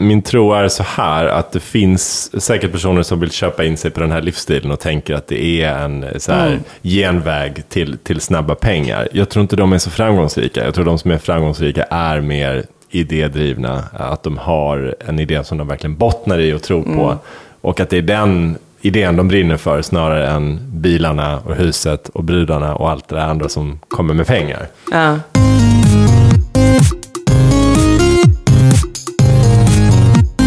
Min tro är så här att det finns säkert personer som vill köpa in sig på den här livsstilen och tänker att det är en så här, Mm. genväg till, till snabba pengar. Jag tror inte de är så framgångsrika. Jag tror de som är framgångsrika är mer idédrivna. Att de har en idé som de verkligen bottnar i och tror på. Mm. Och att det är den idén de brinner för snarare än bilarna och huset och brudarna och allt det där andra som kommer med pengar. Ja.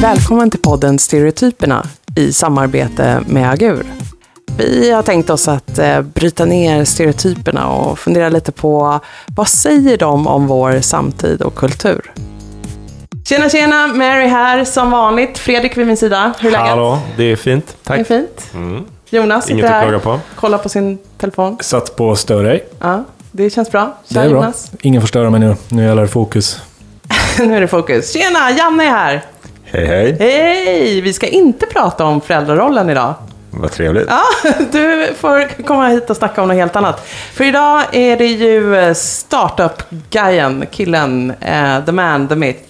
Välkommen till podden Stereotyperna i samarbete med Agur. Vi har tänkt oss att eh, bryta ner stereotyperna och fundera lite på vad säger de om vår samtid och kultur? Tjena tjena, Mary här som vanligt. Fredrik vid min sida. Hur är läget? Hallå, det är fint. Det är Tack. fint. Jonas sitter Inget att här, klaga på. kollar på sin telefon. Satt på stör dig. Ja, det känns bra. Det Tja är bra. Jonas. Ingen får störa mig nu. Nu gäller det fokus. nu är det fokus. Tjena, Janne är här. Hej hej, Hej! Vi ska inte prata om föräldrarollen idag. vad trevligt. Ja, du får komma hit och snacka om något helt annat. För idag är det ju eh, startup-guyen, killen, eh, the man, the myth.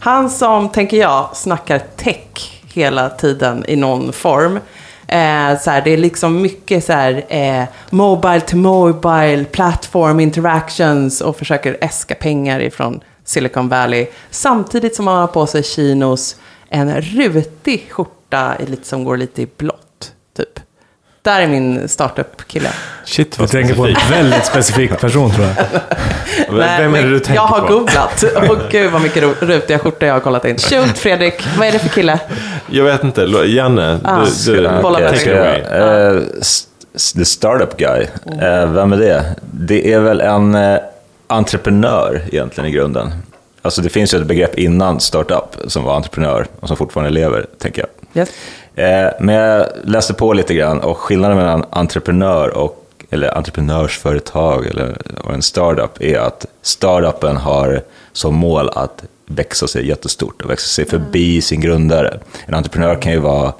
Han som, tänker jag, snackar tech hela tiden i någon form. Eh, så här, det är liksom mycket så här, eh, mobile to mobile, platform interactions och försöker äska pengar ifrån Silicon Valley. Samtidigt som han har på sig chinos, en rutig skjorta i lite, som går lite i blått, typ. Där är min startup-kille. Shit Du vad tänker på en väldigt specifik person tror jag. Nej, Vem är det du tänker Jag har på? googlat. Och gud vad mycket rutiga skjortor jag har kollat in. Shoot Fredrik, vad är det för kille? Jag vet inte, Janne, Ah. du, du Bolla på take it away. s- the startup guy, Eh, vem är det? Det är väl en eh, entreprenör egentligen i grunden. Alltså det finns ju ett begrepp innan startup som var entreprenör och som fortfarande lever, tänker jag. Yes. Eh, Men jag läste på lite grann och skillnaden mellan entreprenör och eller entreprenörsföretag eller och en startup är att startupen har som mål att växa sig jättestort och växa sig förbi sin grundare. En entreprenör kan ju vara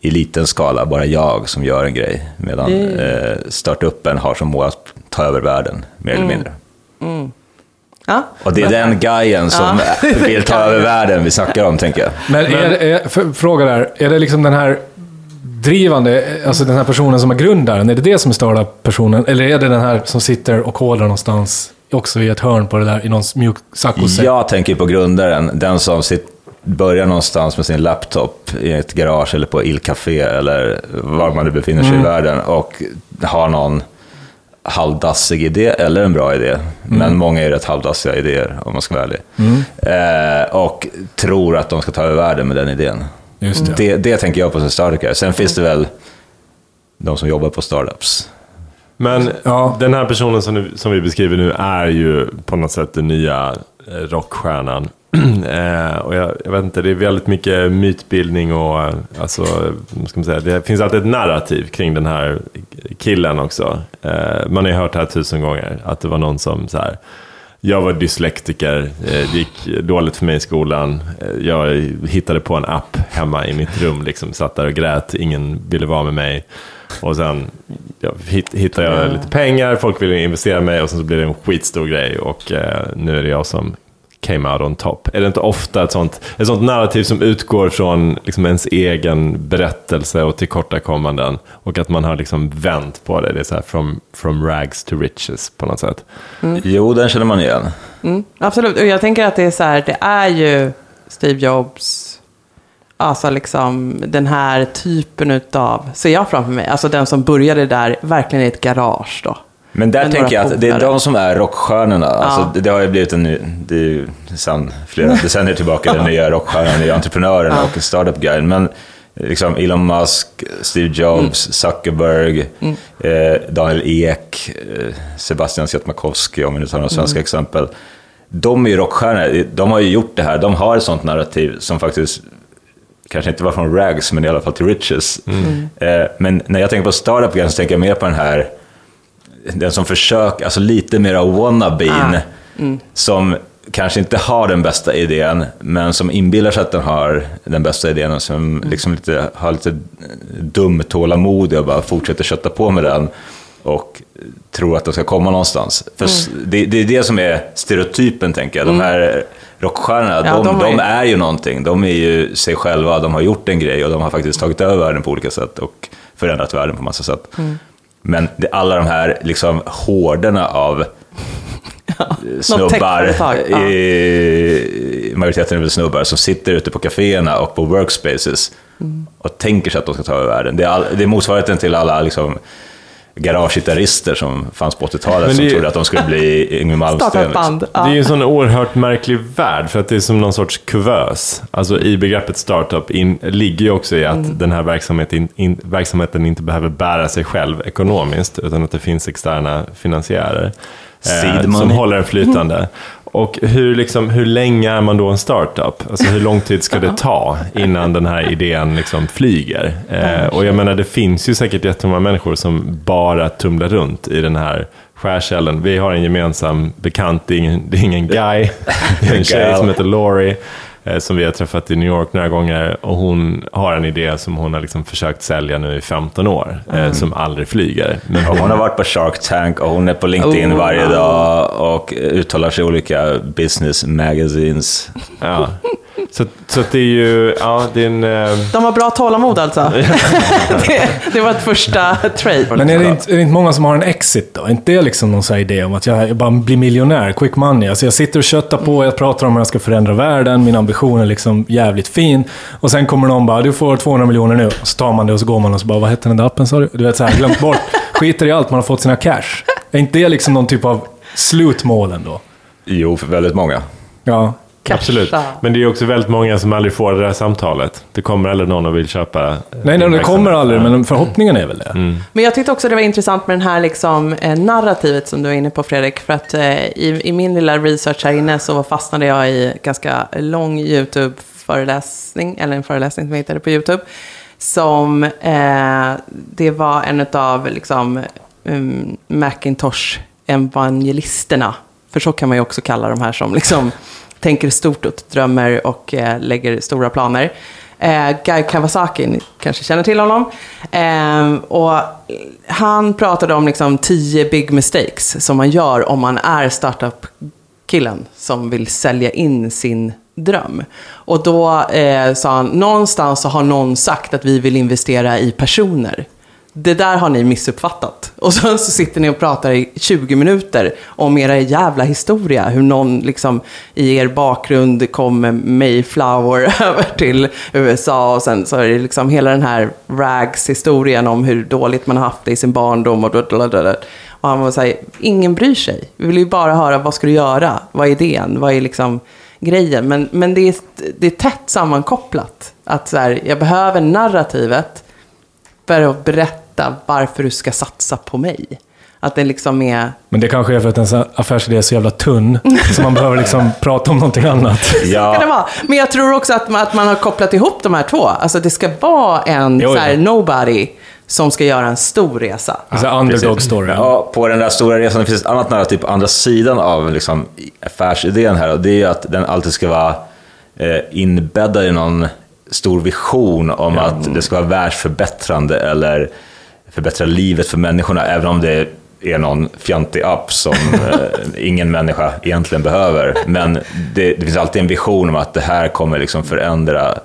i liten skala, bara jag som gör en grej, medan eh, startupen har som mål att ta över världen, mer eller mindre. Ja. Och det är den guyen som vill ta över världen vi snackar om, tänker jag. Men, är, är, för, fråga där, är det liksom den här drivande, alltså den här personen som är grundaren, är det det som är startup-personen? Eller är det den här som sitter och kodar någonstans, också i ett hörn på det där, i någon mjuk saccosäck? Jag tänker på grundaren, den som sitt, börjar någonstans med sin laptop i ett garage eller på Ilcafé eller var man nu befinner sig i världen och har någon halvdassig idé eller en bra idé. Men många är rätt halvdassiga idéer om man ska vara ärlig. Eh, och tror att de ska ta över världen med den idén. Just det. Det, det tänker jag på som startup. Sen finns det väl de som jobbar på startups. Men Ja. den här personen som, nu, som vi beskriver nu är ju på något sätt den nya eh, rockstjärnan. eh, och jag, jag vet inte, det är väldigt mycket mytbildning och eh, alltså, ska man säga, det finns alltid ett narrativ kring den här killen också. Eh, man har ju hört det här tusen gånger, att det var någon som så här, jag var dyslektiker, eh, det gick dåligt för mig i skolan. Jag hittade på en app hemma i mitt rum, liksom, satt där och grät, ingen ville vara med mig. Och sen ja, hitt- hittade jag lite pengar, folk ville investera i mig och sen så blev det en skitstor grej. Och eh, nu är det jag som came out on top. Är det inte ofta ett sånt, ett sånt narrativ som utgår från liksom ens egen berättelse och tillkortakommanden? Och att man har liksom vänt på det. Det är så här from, from rags to riches på något sätt. Jo, den känner man igen. Mm, absolut, och jag tänker att det är så här, det är ju Steve Jobs, alltså liksom den här typen utav, ser jag framför mig, alltså den som började där, verkligen i ett garage då. Men där Med tänker jag att det är de som är rockstjärnorna. Alltså, det, har ju blivit en ny, det är ju sedan flera decennier tillbaka den nya rockstjärnan, den nya entreprenören och startup-guiden. Men liksom Elon Musk, Steve Jobs, Mm. Zuckerberg, eh, Daniel Ek, eh, Sebastian Siemiatkowski, om vi nu tar några svenska Mm. exempel. De är ju rockstjärnor, de har ju gjort det här, de har ett sånt narrativ som faktiskt kanske inte var från rags, men i alla fall till riches. Eh, men när jag tänker på startup guiden så tänker jag mer på den här, den som försöker, alltså lite mer av wannabeen, som kanske inte har den bästa idén, men som inbillar sig att den har den bästa idén och som liksom lite, har lite dum tålamod och bara fortsätter kötta på med den och tror att den ska komma någonstans. För s- det, det är det som är stereotypen, tänker jag. De här rockstjärnorna, Ja, de, de de, är ju någonting. De är ju sig själva, de har gjort en grej och de har faktiskt tagit över världen på olika sätt och förändrat världen på massa sätt. Mm. Men det, alla de här liksom horderna av snubbar, techföretag, ja. i, majoriteten är snubbar, som sitter ute på kaféerna och på workspaces Mm. och tänker sig att de ska ta över världen. Det är, all, det är motsvarigheten till alla liksom, garagegitarrister som fanns på 80-talet Men som trodde att de skulle bli Yngwie Malmsteen. Liksom. Det är ju en sån oerhört märklig värld, för att det är som någon sorts kuvös. Alltså i begreppet startup in, ligger ju också i att Mm. den här verksamheten, in, verksamheten inte behöver bära sig själv ekonomiskt, utan att det finns externa finansiärer. Seed som håller den flytande. Och hur, liksom, hur länge är man då en startup? Alltså hur lång tid ska det ta innan den här idén liksom flyger? Eh, och jag menar, det finns ju säkert jättemånga människor som bara tumlar runt i den här skärkällen. Vi har en gemensam bekant, det är ingen, det är ingen guy, det är en tjej som heter Laurie. Eh, Som vi har träffat i New York några gånger. Och hon har en idé som hon har liksom försökt sälja nu i 15 år. eh, Som aldrig flyger. Men hon har varit på Shark Tank och hon är på LinkedIn Oh, varje dag och uttalar sig i olika business magazines. Ja. Så, så det är ju, ja, det är en... eh, De har bra tålamod alltså. det, det var ett första trade. Men är det, inte, är det inte många som har en exit då? Är inte det liksom någon sån här idé om att jag, jag bara blir miljonär, quick money? Alltså jag sitter och köttar på, jag pratar om hur jag ska förändra världen, min ambition är liksom jävligt fin. Och sen kommer någon bara, du får 200 miljoner nu. Och så tar man det och så går man och så bara, vad hette den där appen sa du? Du vet så här, glömt bort. Skiter i allt, man har fått sina cash. Är inte det liksom någon typ av slutmålen då? Jo, för väldigt många. Ja. Casha. Absolut. Men det är också väldigt många som aldrig får det där samtalet. Det kommer aldrig någon och vill köpa... Nej, nej, det kommer aldrig, men förhoppningen är väl det. Men jag tyckte också det var intressant med den här liksom, eh, narrativet som du är inne på Fredrik. För att eh, i, i min lilla research här inne så fastnade jag i ganska lång YouTube-föreläsning, eller en föreläsning som jag hittade på YouTube. Som, eh, det var en av liksom, um, Macintosh-evangelisterna. För så kan man ju också kalla de här som liksom tänker stort och drömmer och eh, lägger stora planer. Eh, Guy Kawasaki, ni kanske känner till honom. Eh, och han pratade om liksom tio big mistakes som man gör om man är startup-killen som vill sälja in sin dröm. Och då eh, sa han, någonstans så har någon sagt att vi vill investera i personer. Det där har ni missuppfattat. Och sen så sitter ni och pratar i 20 minuter om era jävla historia. Hur någon liksom i er bakgrund kom med Mayflower över till USA. Och sen så är det liksom hela den här rags-historien om hur dåligt man har haft det i sin barndom. Och, blablabla. och han var så här, ingen bryr sig. Vi vill ju bara höra, vad ska du göra? Vad är idén? Vad är liksom grejen? Men, men det, är, det är tätt sammankopplat. Att så här, jag behöver narrativet för att berätta varför du ska satsa på mig. Att det liksom är... Men det kanske är för att ens affärsidé är så jävla tunn, så man behöver liksom prata om någonting annat. Ska det Ja, vara. Men jag tror också att man, att man har kopplat ihop de här två. Alltså det ska vara en Jo, så här, nobody som ska göra en stor resa. Alltså underdog story. ja, på den där stora resan det finns ett annat narrativ på andra sidan av liksom, affärsidén här och det är ju att den alltid ska vara eh, inbäddad i någon stor vision om att det ska vara världsförbättrande eller förbättra livet för människorna, även om det är någon fjantig app som eh, ingen människa egentligen behöver. Men det, det finns alltid en vision om att det här kommer liksom förändra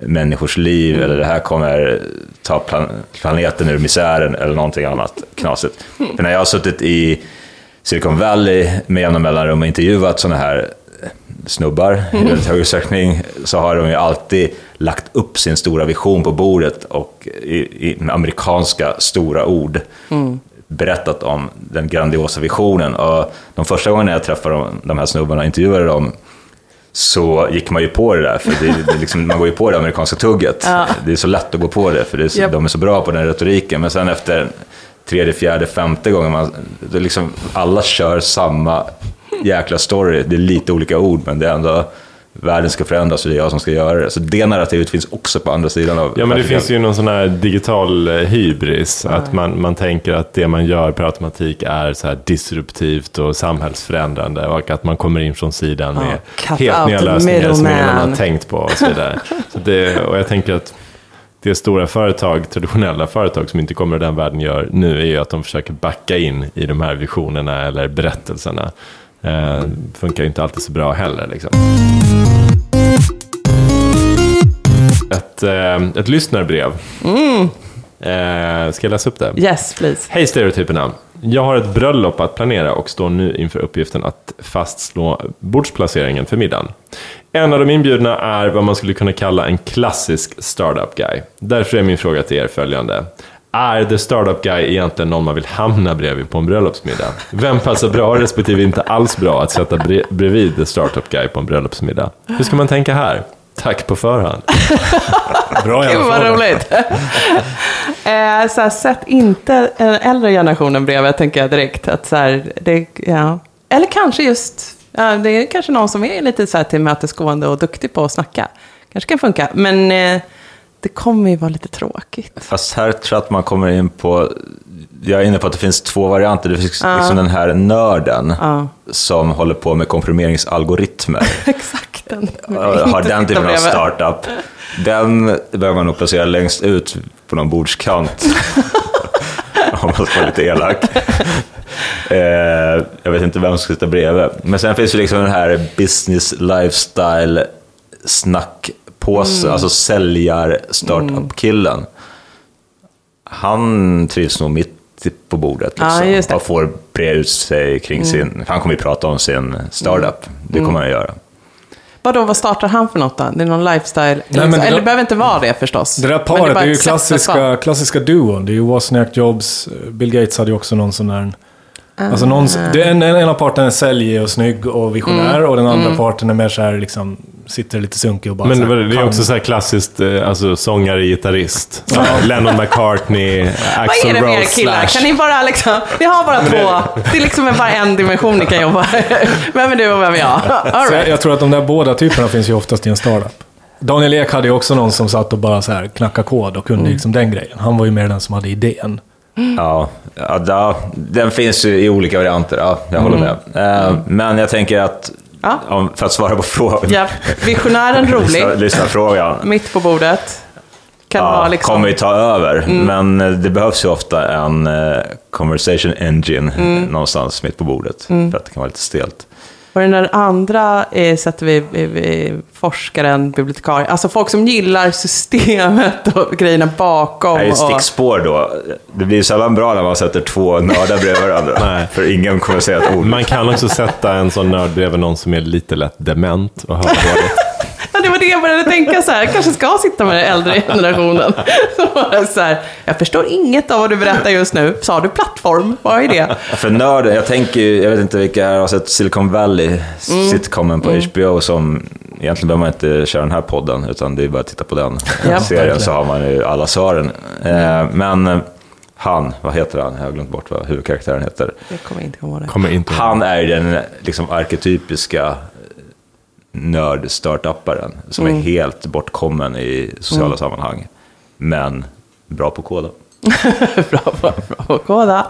människors liv eller det här kommer ta plan planeten ur misären eller någonting annat knasigt. För när jag har suttit i Silicon Valley med jämna mellanrum och intervjuat sådana här snubbar i väldigt hög utsträckning så har de ju alltid lagt upp sin stora vision på bordet och i, i amerikanska stora ord berättat om den grandiosa visionen. Och de första gångerna jag träffade de, de här snubbarna och intervjuade dem så gick man ju på det där, för det, det liksom, man går ju på det amerikanska tugget. Det är så lätt att gå på det, för det är så, Japp. de är så bra på den retoriken. Men sen efter tredje, fjärde, femte gången, man, det liksom, alla kör samma jäkla story. Det är lite olika ord, men det är ändå världen ska förändras och det är jag som ska göra det. Så det narrativet finns också på andra sidan av Ja, men det finns ju någon sån här digital eh, hybris. Att man, man tänker att det man gör per automatik är så här disruptivt och samhällsförändrande. Och att man kommer in från sidan med cut helt nya lösningar som ingen har tänkt på. Och, så vidare. Så det, och jag tänker att det stora företag, traditionella företag som inte kommer ur den världen gör nu är ju att de försöker backa in i de här visionerna eller berättelserna. Eh, funkar ju inte alltid så bra heller. Liksom. Ett, eh, ett lyssnarbrev. Eh, ska jag läsa upp det? Yes, please. Hej stereotyperna! Jag har ett bröllop att planera och står nu inför uppgiften att fastslå bordsplaceringen för middagen. En av de inbjudna är vad man skulle kunna kalla en klassisk startup guy. Därför är min fråga till er följande. Är the startup guy egentligen någon man vill hamna bredvid på en bröllopsmiddag? Vem passar bra respektive inte alls bra att sätta bre- bredvid the startup guy på en bröllopsmiddag? Hur ska man tänka här? Tack på förhand. Bra Gud vad roligt. eh, så här, sätt inte den äldre generationen bredvid, tänker jag direkt. Att, så här, det, ja. Eller kanske just, ja, det är kanske någon som är lite så här tillmötesgående och duktig på att snacka. Kanske kan funka, men eh, det kommer ju vara lite tråkigt. Fast här tror jag att man kommer in på, jag är inne på att det finns två varianter. Det finns liksom den här nörden som håller på med komprimeringsalgoritmer. Exakt den. har den typen av startup. Den behöver man nog placera längst ut på någon bordskant. Om man ska vara lite elak. Eh, jag vet inte vem som ska sitta bredvid. Men sen finns ju liksom den här business lifestyle snackpåsen, Mm. alltså säljar startup-killen. Han trivs nog mitt på bordet Ja, liksom, det. och får bre ut sig kring sin, han kommer ju prata om sin startup, det kommer han göra. Vadå, vad startar han för något då? Det är någon lifestyle? men det Eller det behöver inte vara det förstås. Det där paret bara är ju sätt att klassiska, klassiska duon. Det är ju Wozniak Jobs. Bill Gates hade ju också någon sån där... Alltså någon, en, en av parterna är säljig och snygg och visionär Mm. och den andra parten är mer så här liksom, sitter lite sunkig och bara Men här, det är kan- också så här klassiskt, eh, alltså sångare, gitarrist. Så här, Lennon McCartney, Vad Axl är det med er Rose, killar? Slash. Kan ni bara liksom, ni har bara två, det är liksom bara en dimension ni kan jobba. Vem är du och vem är jag? All Så jag, right. jag tror att de där båda typerna finns ju oftast i en startup. Daniel Ek hade ju också någon som satt och bara så här knackade kod och kunde liksom den grejen. Han var ju mer den som hade idén. Ja, ja den finns ju i olika varianter, ja, jag håller med. Eh, Men jag tänker att, Ja. för att svara på frågan, Ja, visionären rolig, lyssna frågan. mitt på bordet. Kan Ja, liksom... kommer ju ta över, men eh, det behövs ju ofta en eh, conversation engine någonstans mitt på bordet, för att det kan vara lite stelt. Och den där andra eh, sätter vi, vi, vi forskaren, bibliotekarie, alltså folk som gillar systemet och grejerna bakom. Det är ju stickspår då. Det blir ju sällan bra när man sätter två nördar bredvid varandra, Nej. för ingen kommer säga ett ord. Man kan också sätta en sån nörd bredvid någon som är lite lätt dement och hör dåligt. Det var det jag började tänka så här, jag kanske ska sitta med den äldre generationen. Så här, jag förstår inget av vad du berättar just nu. Sa du plattform? Vad är det? För nörden, jag tänker ju, jag vet inte vilka här har sett Silicon Valley, sitcomen på HBO som, egentligen behöver man inte köra den här podden, utan det är bara att titta på den Ja. serien så har man ju alla svaren. Eh, men eh, han, vad heter han? Jag har glömt bort vad huvudkaraktären heter. Jag kommer inte ihåg det. Kommer inte ihåg. Han är ju den liksom arketypiska nörd-startupparen som är helt bortkommen i sociala sammanhang, men bra på att koda. bra, bra, bra att koda.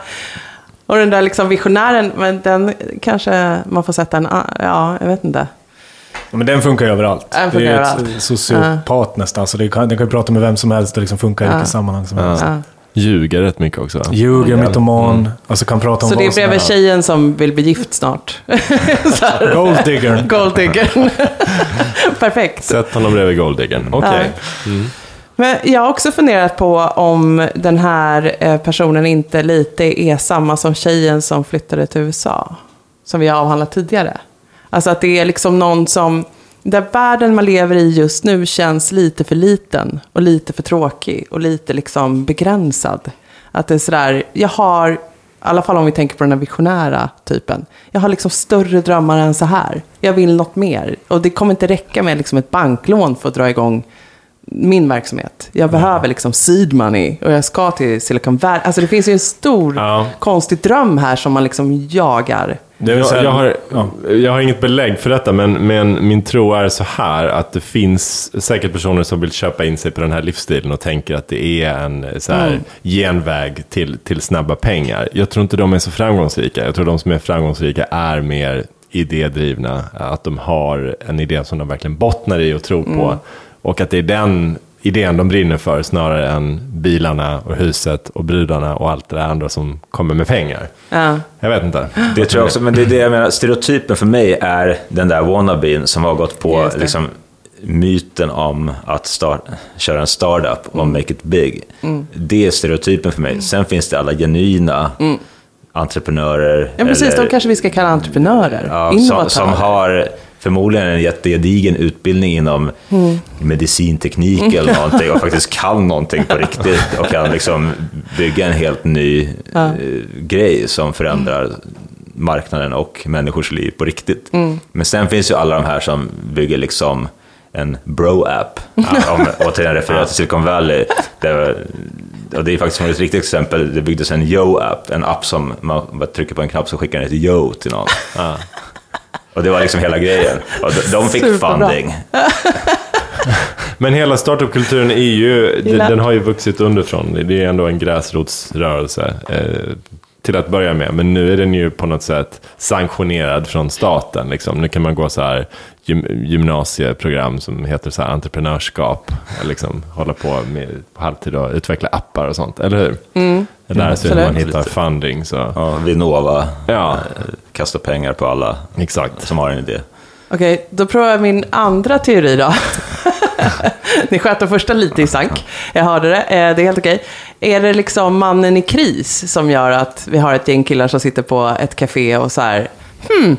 Och den där liksom visionären, men den kanske man får sätta en, ja, jag vet inte. Ja, Men den funkar ju överallt. Den det funkar är ju överallt. ett sociopat nästan, så det kan, den kan ju prata med vem som helst och liksom funka i vilket sammanhang som helst. Ja. Ljuger rätt mycket också. Ljuger, mytoman, alltså kan prata om Så det är bredvid tjejen som vill bli gift snart. Golddiggern. Golddiggern. Perfekt. Sätt honom bredvid Golddiggern. Okej. Men jag har också funderat på om den här eh, personen inte lite är samma som tjejen som flyttade till USA. Som vi har avhandlat tidigare. Alltså att det är liksom någon som, där världen man lever i just nu känns lite för liten och lite för tråkig och lite liksom begränsad. Att det är sådär, jag har, i alla fall om vi tänker på den här visionära typen, jag har liksom större drömmar än så här. Jag vill något mer. Och det kommer inte räcka med liksom ett banklån för att dra igång min verksamhet. Jag behöver liksom seed money och jag ska till Silicon Valley. Alltså det finns ju en stor Ja. konstig dröm här som man liksom jagar. Jag, jag, har, ja. jag har inget belägg för detta, men, men min tro är så här att det finns säkert personer som vill köpa in sig på den här livsstilen och tänker att det är en så här, genväg till, till snabba pengar. Jag tror inte de är så framgångsrika. Jag tror de som är framgångsrika är mer idédrivna. Att de har en idé som de verkligen bottnar i och tror på. Och att det är den idén de brinner för snarare än bilarna och huset och brudarna och allt det där andra som kommer med pengar. Ja. Jag vet inte. Det tror jag också, men det är det jag menar, stereotypen för mig är den där wannabeen som har gått på liksom, myten om att start, köra en startup och Mm. make it big. Det är stereotypen för mig. Sen finns det alla genuina entreprenörer. Mm. ja, precis. eller- De kanske vi ska kalla entreprenörer. Ja, som, som har förmodligen en jättegedigen utbildning inom Mm. medicinteknik eller någonting och faktiskt kan någonting på riktigt och kan liksom bygga en helt ny Ja. eh, grej som förändrar marknaden och människors liv på riktigt. Mm. Men sen finns ju alla de här som bygger liksom en bro-app, om återigen refererar till Silicon Valley. Det, och det är faktiskt ett riktigt exempel, det byggdes en Yo-app, en app som man trycker på en knapp så skickar den ett Yo till någon. Och det var liksom hela grejen. Och de, de fick Superbra. funding. Men hela startupkulturen är ju, den, den har ju vuxit underifrån. Det är ändå en gräsrotsrörelse eh, till att börja med. Men nu är den ju på något sätt sanktionerad från staten. Liksom. Nu kan man gå så här gymnasieprogram som heter så här entreprenörskap. Liksom, hålla på med på halvtid och utveckla appar och sånt, eller hur? Mm. Det där så hur man hittar funding. Så. Ja, Vinnova Ja. eh, kastar pengar på alla Exakt. som har en idé. Okej, då provar jag min andra teori då. Ni sköt den första lite i sank. Jag hörde det. Eh, Det är helt okej. Är det liksom mannen i kris som gör att vi har ett gäng killar som sitter på ett café och så här, hmm.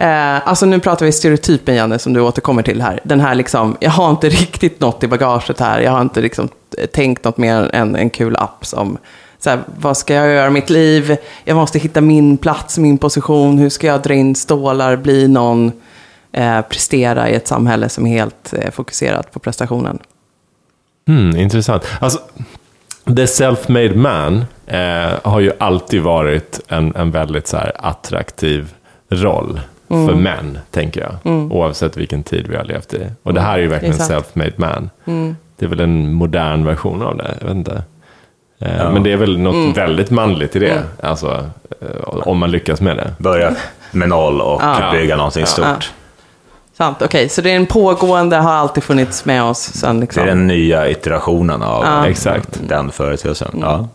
Eh, alltså nu pratar vi stereotypen Janne, som du återkommer till här. Den här liksom, jag har inte riktigt något i bagaget här. Jag har inte liksom tänkt något mer än en kul app som, så här, vad ska jag göra i mitt liv? Jag måste hitta min plats, min position. Hur ska jag dra in stålar, bli någon, eh, prestera i ett samhälle som är helt eh, fokuserat på prestationen? Mm, intressant. Alltså, the self-made man eh, har ju alltid varit en, en väldigt så här, attraktiv roll för män, tänker jag. Oavsett vilken tid vi har levt i. Och det här är ju verkligen Det sant. self-made man. Det är väl en modern version av det, jag vet inte. Eh, Ja. Men det är väl något väldigt manligt i det, alltså, eh, om man lyckas med det. Börja med noll och Ja. bygga någonting stort. Sant, okej. Så det är en pågående, har alltid funnits med oss sen Det liksom. är den nya iterationen av Ja. Exakt. den företeelsen. Ja,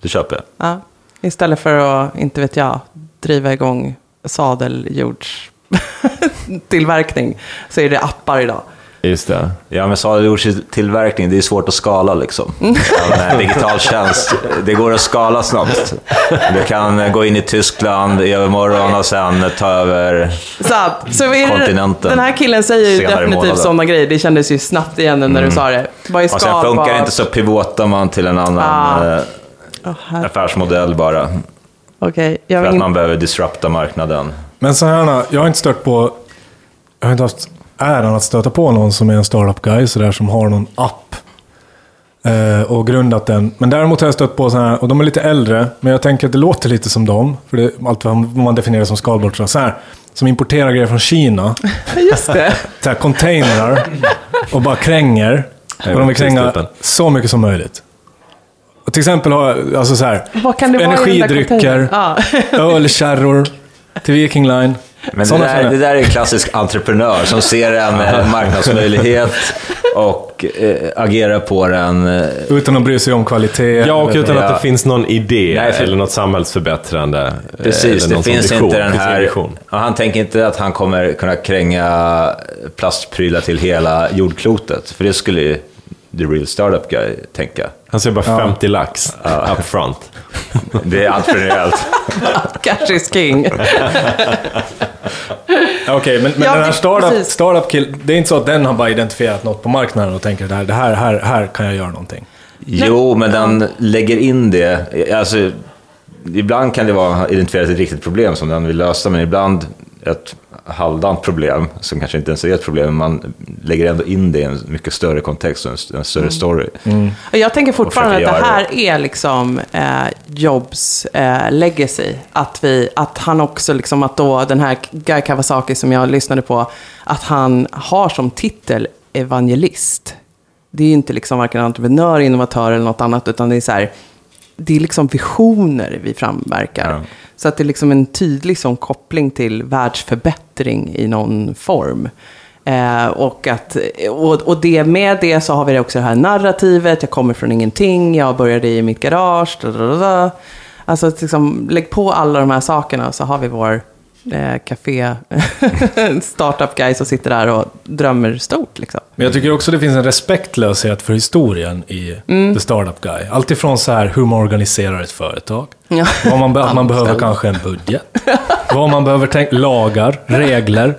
det köper jag. Ja. Istället för att, inte vet jag, driva igång sadeljordstillverkning så är det appar idag. Just det. Ja, men sadeljordstillverkning, det är svårt att skala liksom. Mm. Med digital tjänst, det går att skala snabbt. Du kan gå in i Tyskland i övermorgon och sen ta över Sant. Så är Kontinenten. den här killen säger ju definitivt sådana grejer. Det kändes ju snabbt igen när du sa det. Vad är Och sen funkar det inte så pivotar man till en annan Ah. eh, affärsmodell bara. Okej, jag För att man behöver disrupta marknaden. Men så här, jag har inte stött på... Jag har inte haft äran att stöta på någon som är en startup guy sådär, som har någon app. Eh, och grundat den. Men däremot har jag stött på sådana här, och de är lite äldre, men jag tänker att det låter lite som dem. För det är allt vad man definierar som skalbart. Så här, som importerar grejer från Kina. Just det. Så här, containrar. Och bara kränger. Och de vill kränga så mycket som möjligt. Och till exempel har alltså så här, Vad kan det energidrycker? Ja. ölkärror till Viking Line. Men det Sådana där, det där är en klassisk entreprenör som ser en eh, marknadsmöjlighet och eh, agerar på den. Eh, Utan att bry sig om kvalitet. Ja, och utan att det finns någon idé Nej, för- eller något samhällsförbättrande. eh, Precis, eller det finns vision. inte den här... han tänker inte att han kommer kunna kränga plastprylar till hela jordklotet. För det skulle ju the real startup guy tänka. Han säger bara 50 lax up front. Det är entreprenöriellt. Cash is king. Okej, men, men Ja, den här startup, startup kill, det är inte så att den har bara identifierat något på marknaden och tänker det här, det här, här, här kan jag göra någonting. Jo, men den lägger in det. Alltså, ibland kan det vara identifierat ett riktigt problem som den vill lösa, men ibland ett halvdant problem som kanske inte ens är ett problem, men man lägger ändå in det i en mycket större kontext och en, större story. Och Jag tänker fortfarande att det här är liksom eh, Jobs eh, legacy. Att, vi, att han också, liksom, att då den här Guy Kawasaki som jag lyssnade på, att han har som titel evangelist. Det är ju inte liksom varken entreprenör, innovatör eller något annat, utan det är så här, det är liksom visioner vi framverkar. Ja. Så att det är liksom en tydlig sån koppling till världsförbättring i någon form. Eh, och, att, och, och det, med det så har vi också det här narrativet, jag kommer från ingenting, jag började i mitt garage. Da, da, da. Alltså liksom, lägg på alla de här sakerna så har vi vår eh, café startup guy som sitter där och drömmer stort. Liksom. Men jag tycker också det finns en respektlöshet för historien i The Startup Guy. Alltifrån så här hur man organiserar ett företag. Ja. Vad man, be- att man behöver kanske en budget. vad man behöver tänka, lagar, regler,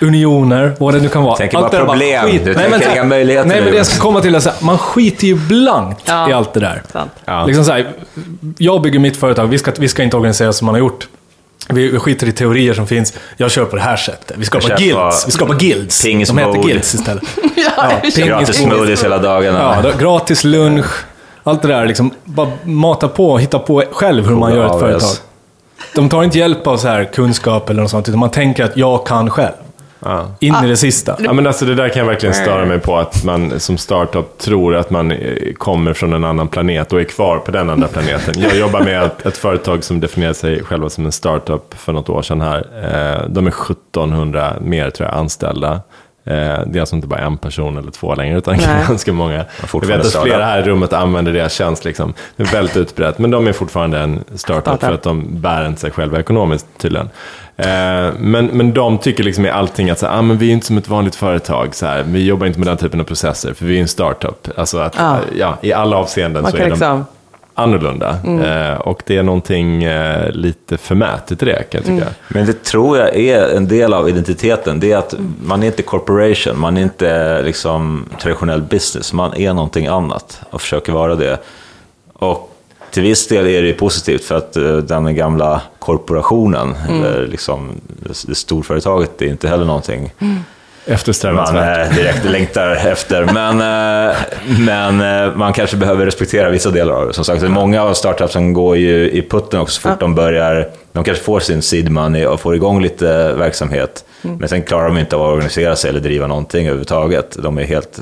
unioner, vad det nu kan vara. Tänker Allt bara det där problem. Du Nej, tänker inga möjligheter Nej, men det jag ska komma till är att man skiter ju blankt Ja. i allt det där. Sant. Ja. Liksom så här, jag bygger mitt företag, vi ska, vi ska inte organisera som man har gjort. Vi vi skiter i teorier som finns. Jag kör på det här sättet. Vi skapar guilds. Vi skapar guilds. Pings De heter mode. guilds istället. Ja, Ja, Gratis smoothies hela dagarna. Ja, då, gratis lunch. Allt det där, liksom, bara mata på och hitta på själv hur man gör ett företag. De tar inte hjälp av så här kunskap eller något sånt, utan man tänker att jag kan själv. Ja. In i det sista. Ja, men alltså det där kan jag verkligen störa mig på, att man som startup tror att man eh, kommer från en annan planet och är kvar på den andra planeten. Jag jobbar med ett, ett företag som definierar sig själva som en startup för något år sedan här. Eh, De är 1700 mer tror jag anställda. Eh, Det är alltså inte bara en person eller två längre, utan Nej. ganska många. Jag vet att flera här i rummet använder deras tjänst. Liksom. Det är väldigt utbrett, men de är fortfarande en startup, Startup. för att de bär inte sig själva ekonomiskt tydligen. Eh, men, men de tycker liksom i allting att så här, ah, men vi är inte som ett vanligt företag. Så här, vi jobbar inte med den typen av processer, för vi är en startup. Alltså att, Ja. ja, I alla avseenden Man så är de liksom... annorlunda. Eh, och det är någonting eh, lite förmätet i det, kan jag tycka. Men det tror jag är en del av identiteten. Det är att man är inte corporation, man är inte liksom traditionell business. Man är någonting annat och försöker vara det. Och till viss del är det positivt för att eh, den gamla korporationen, eller liksom det, storföretaget, det är inte heller någonting man Eftersträvansvärt. eh, direkt längtar efter. Men, eh, men man kanske behöver respektera vissa delar av det. Som sagt, många av startupsen går ju i putten också så fort de börjar. De kanske får sin seed money och får igång lite verksamhet. Men sen klarar de inte av att organisera sig eller driva någonting överhuvudtaget. De är helt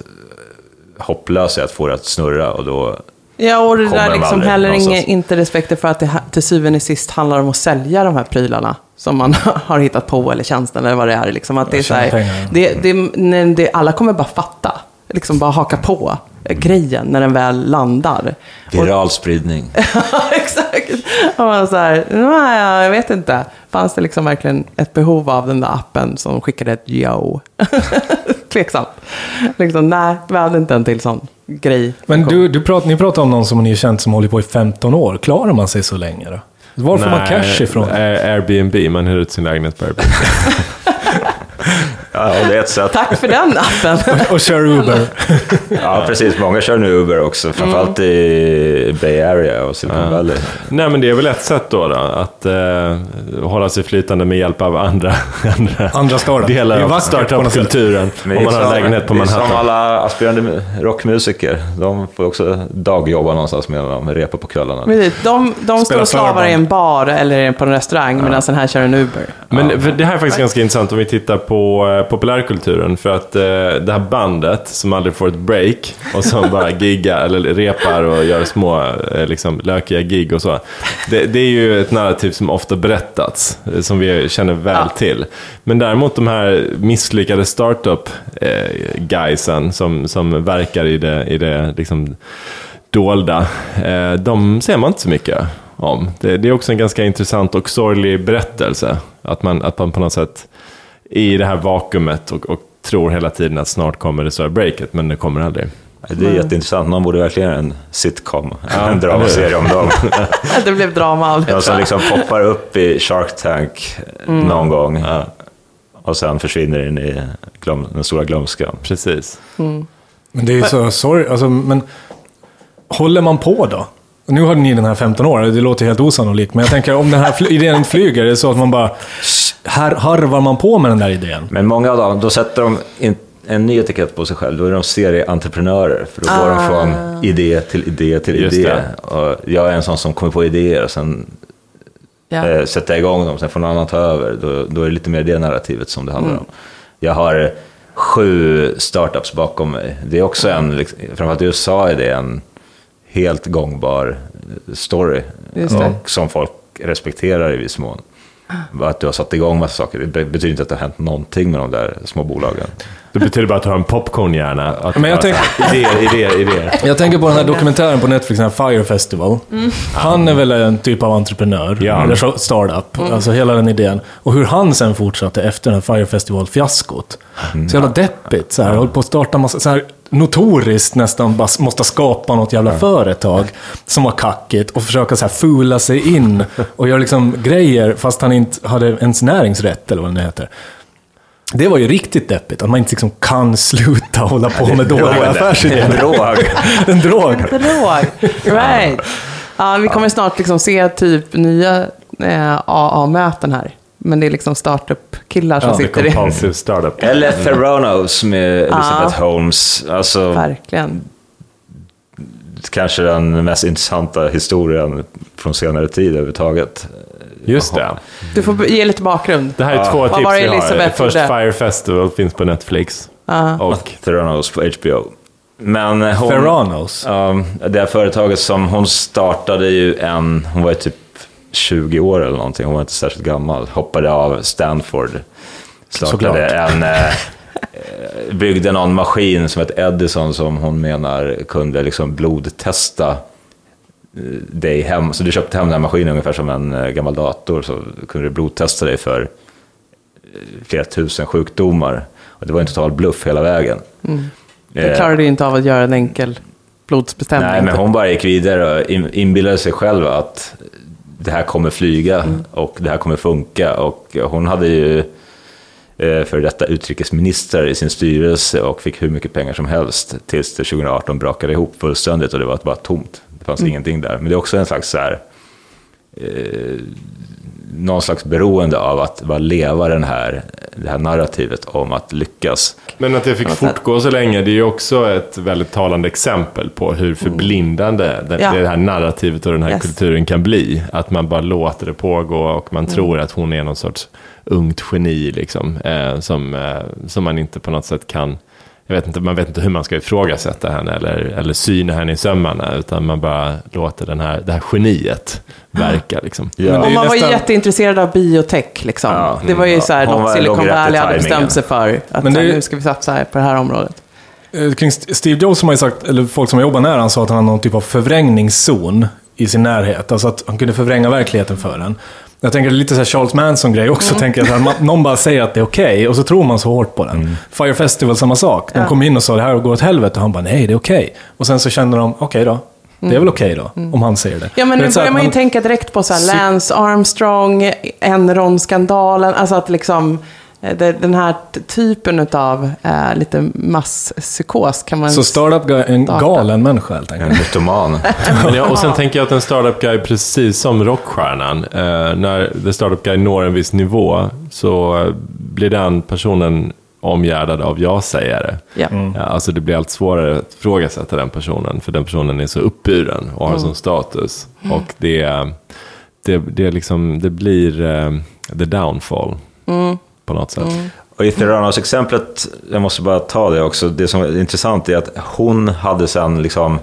hopplösa i att få det att snurra och då Ja, och det där liksom heller någonstans. inge, inte respekten för att det till syvende och sist handlar om att sälja de här prylarna som man har hittat på, eller tjänsten, eller vad det är. Liksom, att det är så här, ja. det, det, när det, alla kommer bara fatta, liksom bara haka på grejen när den väl landar. Viral spridning. exakt. Och man så här, nej, jag vet inte. Fanns det liksom verkligen ett behov av den där appen som skickade ett yo? Tveksamt. Liksom, nej, vi hade inte en till sån grej. Men du, du prat, ni pratar om någon som ni har känt som håller på i 15 år. Klarar man sig så länge då? Var får man cash ifrån? Airbnb, man hyr ut sin lägenhet på Airbnb. Ja, det är ett sätt. Tack för den appen. Och kör Uber. Ja, precis. Många kör nu Uber också, framförallt i Bay Area och Silicon Valley. Nej, men det är väl ett sätt då, då att eh, hålla sig flytande med hjälp av andra, andra, Andra startup. Det är delar av startup-kulturen. Om man har en lägenhet på Det är som Manhattan. alla aspirerande rockmusiker. De får också dagjobba någonstans medan de repar på kvällarna. Precis, De, de står och slavar i en bar eller på en restaurang medan den här kör en Uber. Men det här är faktiskt ganska intressant om vi tittar på eh, populärkulturen. För att eh, det här bandet som aldrig får ett break och som bara giggar eller repar och gör små eh, liksom, lökiga gig och så. Det, det är ju ett narrativ som ofta berättats, eh, som vi känner väl Ja. till. Men däremot de här misslyckade startup-guysen som, som verkar i det, i det liksom, dolda, eh, de ser man inte så mycket om. Det, det är också en ganska intressant och sorglig berättelse. Att man, att man på något sätt i det här vakuumet och, och tror hela tiden att snart kommer det stora breaket, men det kommer aldrig. Det är jätteintressant. Någon borde verkligen göra en sitcom, en dramaserie om dem. Det blev drama av det. De tror som liksom poppar upp i Shark Tank någon gång och sen försvinner in i glöm, den stora glömskan. Precis. Men det är ju så sorgligt. Alltså, men håller man på då? Nu har ni den här 15 år, det låter helt osannolikt. Men jag tänker om den här fly- idén flyger, är det så att man bara... Här harvar man på med den där idén? Men många av dem, då sätter de in en ny etikett på sig själv. Då är de serieentreprenörer. För då går de från idé till idé till Just idé. jag är en sån som kommer på idéer och sen Ja. eh, sätta igång dem, sen får någon annan ta över. Då, då är det lite mer det narrativet som det handlar Mm. om. Jag har sju startups bakom mig. Det är också en, liksom, framförallt i USA är det en helt gångbar story. Just det. Och som folk respekterar i viss mån. Att du har satt igång massa saker. Det be- betyder inte att det har hänt någonting med de där små bolagen. Det betyder bara att du har en popcornhjärna. Att Men jag här, idéer, idéer, idéer. Jag tänker på den här dokumentären på Netflix, den här Fire Festival. Han är väl en typ av entreprenör, Ja. eller startup, alltså hela den idén. Och hur han sen fortsatte efter den här Fire Festival-fiaskot. Så jävla deppigt, så här, höll på att starta massa, så här, notoriskt nästan bara måste skapa något jävla företag som var kackigt och försöka så här fula sig in och göra liksom grejer fast han inte hade ens näringsrätt eller vad det heter. Det var ju riktigt deppigt, att man inte liksom kan sluta hålla på med dåliga En affärsidéer. drog. En drog. Drog. Right. Ja, vi kommer snart liksom se typ nya eh, AA-möten här. Men det är liksom startup-killar som Ja, sitter i. Compulsive startup. Eller Theranos med Elizabeth Holmes. Alltså, Verkligen. kanske den mest intressanta historien från senare tid överhuvudtaget. Just det. Du får ge lite bakgrund. Det här är två Vad tips var det vi har. Först? Fire Festival finns på Netflix. Och Theranos på HBO. Men hon, Theranos. Ja, det här företaget som hon startade ju en, hon var ju typ 20 år eller någonting, hon var inte särskilt gammal, hoppade av Stanford. Startade Såklart. en, eh, byggde någon maskin som hette Edison som hon menar kunde liksom blodtesta eh, dig hem. Så du köpte hem den här maskinen ungefär som en eh, gammal dator, så kunde du blodtesta dig för eh, flera tusen sjukdomar. Och det var en total bluff hela vägen. Jag Eh, klarade ju inte av att göra en enkel blodsbestämning. Nej, men hon bara gick vidare och in- inbillade sig själv att det här kommer flyga och det här kommer funka. Och hon hade ju eh, för detta utrikesminister i sin styrelse och fick hur mycket pengar som helst tills det 2018 brakade ihop fullständigt och det var bara tomt. Det fanns ingenting där. Men det är också en slags så här, eh, någon slags beroende av att bara leva den här, det här narrativet om att lyckas. Men att det fick fortgå så länge, det är ju också ett väldigt talande exempel på hur förblindande det, Ja. det här narrativet och den här Yes. kulturen kan bli. Att man bara låter det pågå och man tror att hon är någon sorts ungt geni, liksom, eh, som, eh, som man inte på något sätt kan... Jag vet inte, man vet inte hur man ska ifrågasätta henne eller, eller syna henne i sömmarna, utan man bara låter den här, det här geniet verka. Liksom. Ja. Och man var ju nästan- jätteintresserad av biotech liksom. Ja, det var ju så här, något var- Silicon Valley hade bestämt sig för. Att det här, nu ska vi satsa här på det här området. Eh, Kring St- Steve Jobs har sagt, eller folk som har jobbat nära han sa att han har någon typ av förvrängningszon i sin närhet. Alltså att han kunde förvränga verkligheten för en. Jag tänker lite så här Charles Manson-grej också. Tänker jag, så här, man, någon bara säger att det är okej och så tror man så hårt på den. Fire Festival, samma sak. De Ja. kom in och sa det här går åt helvete och han bara nej, det är okej. Och sen så kände de, okej då. Det är väl okej då, om han säger det. Ja, men är nu börjar att man ju tänka direkt på så här, Lance Armstrong, Enron-skandalen. Alltså att liksom, den här typen av eh, lite masspsykos kan man... Så startup guy är en Starta. galen människa helt enkelt. En mytoman. Ja, och sen tänker jag att en startup guy, precis som rockstjärnan, eh, när the startup guy når en viss nivå så eh, blir den personen omgärdad av ja-sägare. Ja. Ja, alltså det blir allt svårare att ifrågasätta den personen, för den personen är så uppburen och har sån status. Och det, det, det, liksom, det blir eh, the downfall på något sätt. Och i Theranos-exemplet, jag måste bara ta det också, det som är intressant är att hon hade sen liksom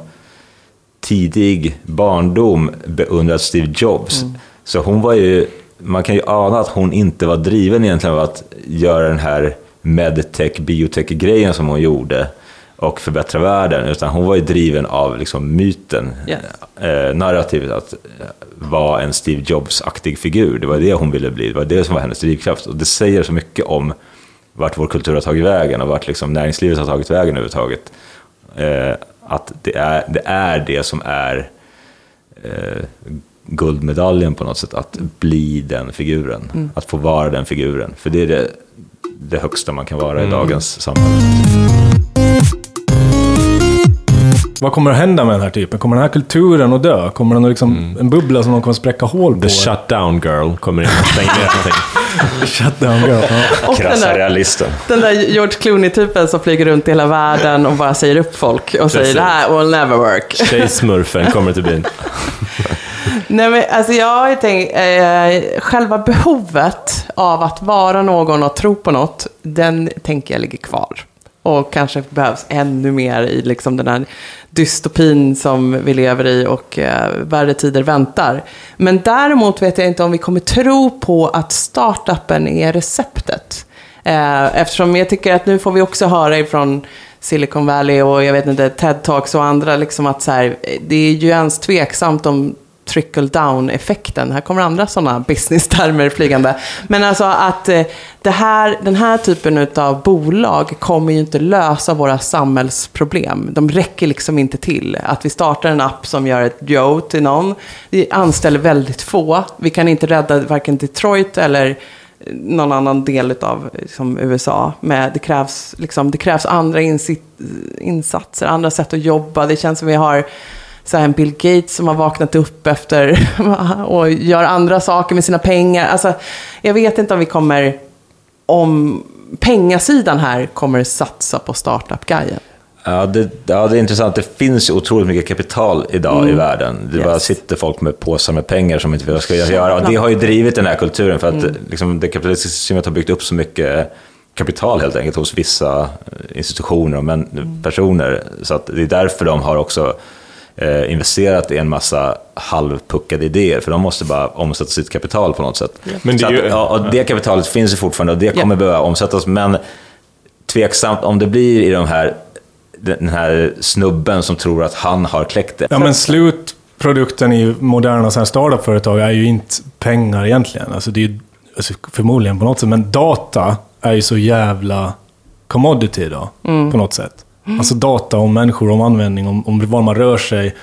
tidig barndom beundrat Steve Jobs. Så hon var ju, man kan ju ana att hon inte var driven egentligen av att göra den här medtech, biotech-grejen som hon gjorde och förbättra världen, utan hon var ju driven av liksom myten, Yes. eh, narrativet att eh, vara en Steve Jobs-aktig figur. Det var det hon ville bli, det var det som var hennes drivkraft. Och det säger så mycket om vart vår kultur har tagit vägen och vart liksom näringslivet har tagit vägen överhuvudtaget. Eh, att det är, det är det som är eh, guldmedaljen på något sätt, att bli den figuren. Att få vara den figuren. För det är det, det högsta man kan vara i dagens samhälle. Vad kommer att hända med den här typen? Kommer den här kulturen att dö? Kommer den att liksom, en bubbla som de kommer att spräcka hål på? The shutdown girl kommer in och stänger ner någonting. Shutdown girl. Ja. Och den Krassa där, realisten. den där George Clooney-typen som flyger runt i hela världen och bara säger upp folk och säger det här will never work. Tjejsmurfen kommer till byn. Nej, men alltså jag har ju tänkt, eh, själva behovet av att vara någon och tro på något, den tänker jag ligger kvar. Och kanske behövs ännu mer i liksom den här dystopin som vi lever i och eh, värre tider väntar. Men däremot vet jag inte om vi kommer tro på att startupen är receptet. Eh, eftersom jag tycker att nu får vi också höra ifrån Silicon Valley och jag vet inte, TED Talks och andra, liksom att så här, det är ju ens tveksamt om trickle down-effekten. Här kommer andra sådana business-termer flygande. Men alltså att eh, det här, den här typen av bolag kommer ju inte lösa våra samhällsproblem. De räcker liksom inte till. Att vi startar en app som gör ett Joe till någon. Vi anställer väldigt få. Vi kan inte rädda varken Detroit eller eh, någon annan del av liksom, eh, USA. Med, det, krävs, liksom, det krävs andra insatser, andra sätt att jobba. Det känns som vi har så en Bill Gates som har vaknat upp efter och gör andra saker med sina pengar. Alltså, jag vet inte om vi kommer, om pengasidan här kommer satsa på startup-guiden. Ja det, ja, det är intressant. Det finns otroligt mycket kapital idag mm. i världen. Det yes. bara sitter folk med påsar med pengar som inte vet vad ska göra. Och det har ju drivit den här kulturen för att mm. liksom, det kapitalistiska systemet har byggt upp så mycket kapital helt enkelt hos vissa institutioner och men, mm. personer. Så att det är därför de har också eh, investerat i en massa halvpuckade idéer, för de måste bara omsätta sitt kapital på något sätt. Men det, att, ju, ja, och det kapitalet finns ju fortfarande och det kommer ja. behöva omsättas, men tveksamt om det blir i de här, den här snubben som tror att han har kläckt det. Ja, men slutprodukten i moderna startup-företag är ju inte pengar egentligen. Alltså det är alltså förmodligen på något sätt, men data är ju så jävla commodity idag, mm. på något sätt. Alltså data om människor, om användning, om, om var man rör sig,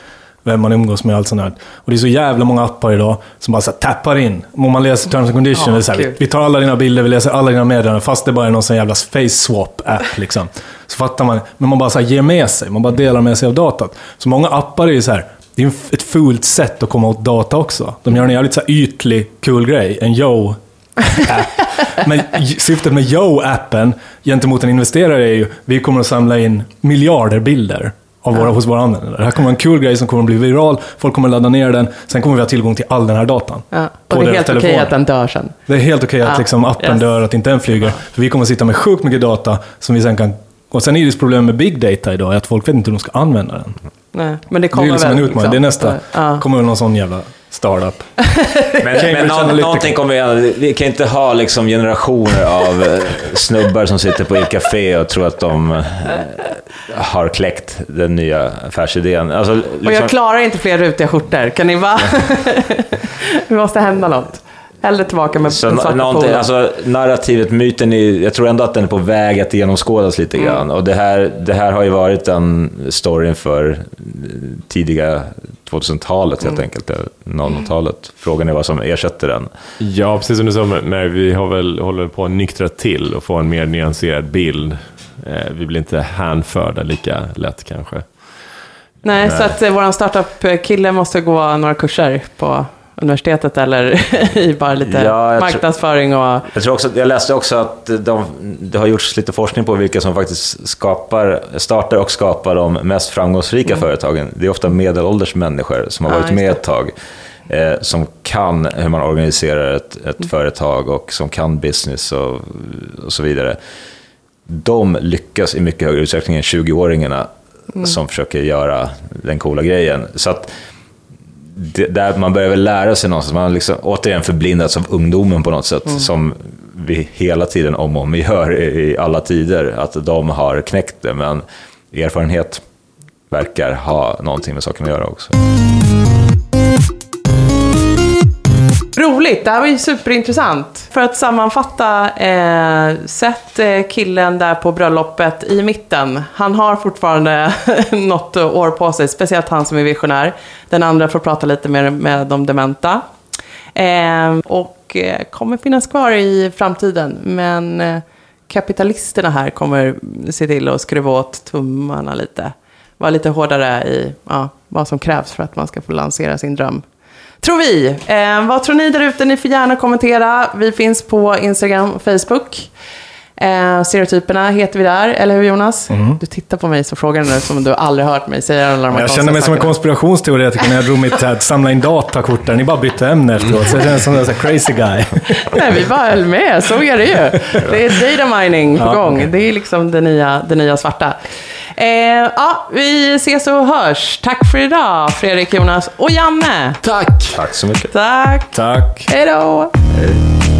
vem man umgås med, allt sånt där. Och det är så jävla många appar idag som bara så här, tappar in. Om man läser terms and conditions, så här, vi tar alla dina bilder, vi läser alla dina meddelanden, fast det bara är någon sån jävla face swap-app. Liksom. Så fattar man, men man bara så här, ger med sig, man bara delar med sig av datat. Så många appar är ju så här, det är ett fult sätt att komma åt data också. De gör en jävligt så ytlig, cool grej. En yo Men syftet med Yo-appen gentemot en investerare är ju vi kommer att samla in miljarder bilder av våra, ja. hos våra användare. Det här kommer vara en kul grej som kommer att bli viral, folk kommer att ladda ner den, sen kommer vi ha tillgång till all den här datan. Ja. Och det är helt okej okay att den dör sen. Det är helt okej okay att liksom appen yes. dör, att inte den flyger. För vi kommer att sitta med sjukt mycket data som vi sen kan... Och sen är det problem med big data idag, att folk vet inte hur de ska använda den. Nej, men det kommer det är liksom väl, en utmaning. Liksom. Det är nästa. Ja. kommer väl någon sån jävla startup. men, men någon, någonting kommer vi Vi kan inte ha liksom generationer av eh, snubbar som sitter på café och tror att de eh, har kläckt den nya affärsidén. Alltså, liksom... Och jag liksom- klarar inte fler rutiga skjortor. Kan ni bara... det måste hända något. Hellre tillbaka med så den svarta alltså, Narrativet, myten, är, jag tror ändå att den är på väg att genomskådas lite mm. grann. Och det här, det här har ju varit en storyn för tidiga 2000-talet helt mm. enkelt, 00-talet. Frågan är vad som ersätter den. Ja, precis som du sa, men vi har väl, håller på att nyktra till och få en mer nyanserad bild. Eh, vi blir inte hänförda lika lätt kanske. Nej, Nej. så att eh, vår startup-kille måste gå några kurser på universitetet eller i bara lite ja, marknadsföring? Och... Jag, tror också, jag läste också att de, det har gjorts lite forskning på vilka som faktiskt skapar, startar och skapar de mest framgångsrika mm. företagen. Det är ofta medelålders människor som har varit med ett tag. Eh, som kan hur man organiserar ett, ett mm. företag och som kan business och, och, så vidare. De lyckas i mycket högre utsträckning än 20-åringarna mm. som försöker göra den coola grejen. Så att, det, där man börjar väl lära sig någonstans. Man har liksom återigen förblindats av ungdomen på något sätt, mm. som vi hela tiden om och om gör i alla tider, att de har knäckt det. Men erfarenhet verkar ha någonting med saken att göra också. Roligt, det här var ju superintressant. För att sammanfatta, eh, sätt eh, killen där på bröllopet i mitten. Han har fortfarande något år på sig, speciellt han som är visionär. Den andra får prata lite mer med de dementa. Eh, och eh, kommer finnas kvar i framtiden, men eh, kapitalisterna här kommer se till att skruva åt tummarna lite. Vara lite hårdare i ja, vad som krävs för att man ska få lansera sin dröm. Tror vi. Eh, vad tror ni där ute? Ni får gärna kommentera. Vi finns på Instagram och Facebook. Eh, stereotyperna heter vi där, eller hur Jonas? Du tittar på mig så frågar nu som du aldrig hört mig säga alla de här Jag känner mig som en konspirationsteoretiker när jag drog mitt här, samla in datakort där. Ni bara bytte ämne efteråt. Så jag känner som en crazy guy. Nej, vi bara höll med. Så är det ju. Det är data mining på Ja, gång. Det är liksom det nya, det nya svarta. Eh, ja, vi ses och hörs. Tack för idag, Fredrik, Jonas och Janne. Tack! Tack så mycket. Tack. Tack. Hej då. Hej.